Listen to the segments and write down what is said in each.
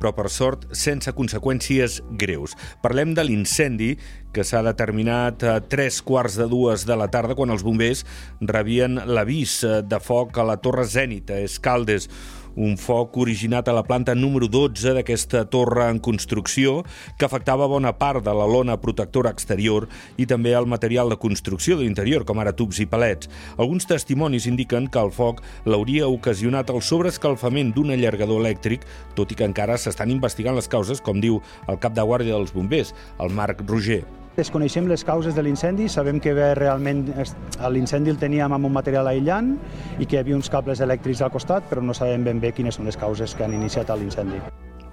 però per sort sense conseqüències greus. Parlem de l'incendi que s'ha determinat a tres quarts de dues de la tarda quan els bombers rebien l'avís de foc a la Torre Zènit, a Escaldes, un foc originat a la planta número 12 d'aquesta torre en construcció que afectava bona part de la lona protectora exterior i també el material de construcció de l'interior, com ara tubs i palets. Alguns testimonis indiquen que el foc l'hauria ocasionat el sobreescalfament d'un allargador elèctric, tot i que encara s'estan investigant les causes, com diu el cap de guàrdia dels bombers, el Marc Roger. Desconeixem les causes de l'incendi, sabem que realment l'incendi el teníem amb un material aïllant i que hi havia uns cables elèctrics al costat, però no sabem ben bé quines són les causes que han iniciat l'incendi.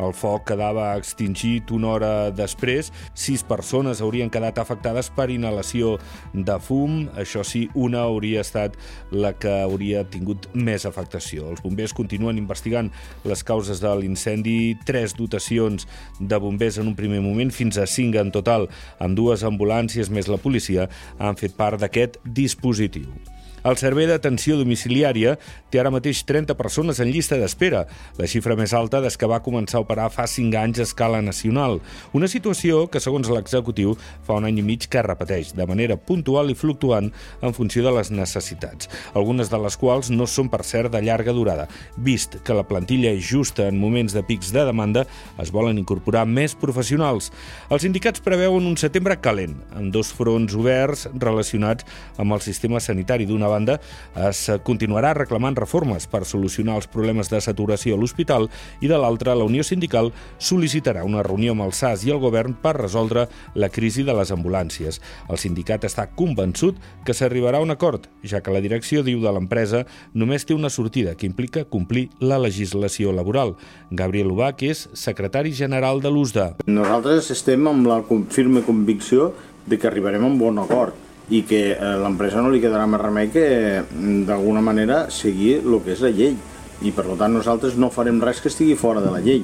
El foc quedava extingit una hora després. Sis persones haurien quedat afectades per inhalació de fum. Això sí, una hauria estat la que hauria tingut més afectació. Els bombers continuen investigant les causes de l'incendi. Tres dotacions de bombers en un primer moment, fins a cinc en total, amb dues ambulàncies més la policia, han fet part d'aquest dispositiu. El Servei d'Atenció Domiciliària té ara mateix 30 persones en llista d'espera, la xifra més alta des que va començar a operar fa 5 anys a escala nacional. Una situació que, segons l'executiu, fa un any i mig que repeteix de manera puntual i fluctuant en funció de les necessitats, algunes de les quals no són, per cert, de llarga durada. Vist que la plantilla és justa en moments de pics de demanda, es volen incorporar més professionals. Els sindicats preveuen un setembre calent, amb dos fronts oberts relacionats amb el sistema sanitari d'una banda, es continuarà reclamant reformes per solucionar els problemes de saturació a l'hospital i de l'altra, la Unió Sindical sol·licitarà una reunió amb el SAS i el govern per resoldre la crisi de les ambulàncies. El sindicat està convençut que s'arribarà a un acord, ja que la direcció diu de l'empresa només té una sortida que implica complir la legislació laboral. Gabriel Ubach és secretari general de l'USDA. Nosaltres estem amb la firme convicció de que arribarem a un bon acord i que a l'empresa no li quedarà més remei que d'alguna manera seguir el que és la llei i per tant nosaltres no farem res que estigui fora de la llei.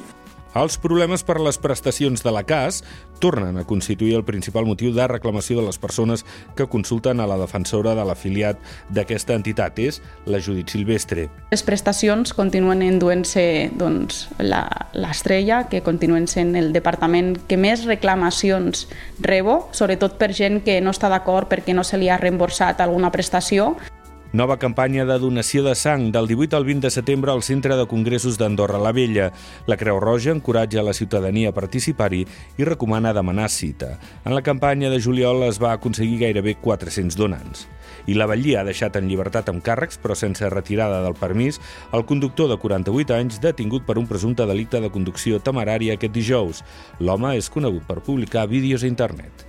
Els problemes per les prestacions de la CAS tornen a constituir el principal motiu de reclamació de les persones que consulten a la defensora de l'afiliat d'aquesta entitat, és la Judit Silvestre. Les prestacions continuen enduent-se doncs, l'estrella, que continuen sent el departament que més reclamacions rebo, sobretot per gent que no està d'acord perquè no se li ha reemborsat alguna prestació Nova campanya de donació de sang del 18 al 20 de setembre al Centre de Congressos d'Andorra la Vella. La Creu Roja encoratja la ciutadania a participar-hi i recomana demanar cita. En la campanya de juliol es va aconseguir gairebé 400 donants. I la Vallia ha deixat en llibertat amb càrrecs, però sense retirada del permís, el conductor de 48 anys detingut per un presumpte delicte de conducció temerària aquest dijous. L'home és conegut per publicar vídeos a internet.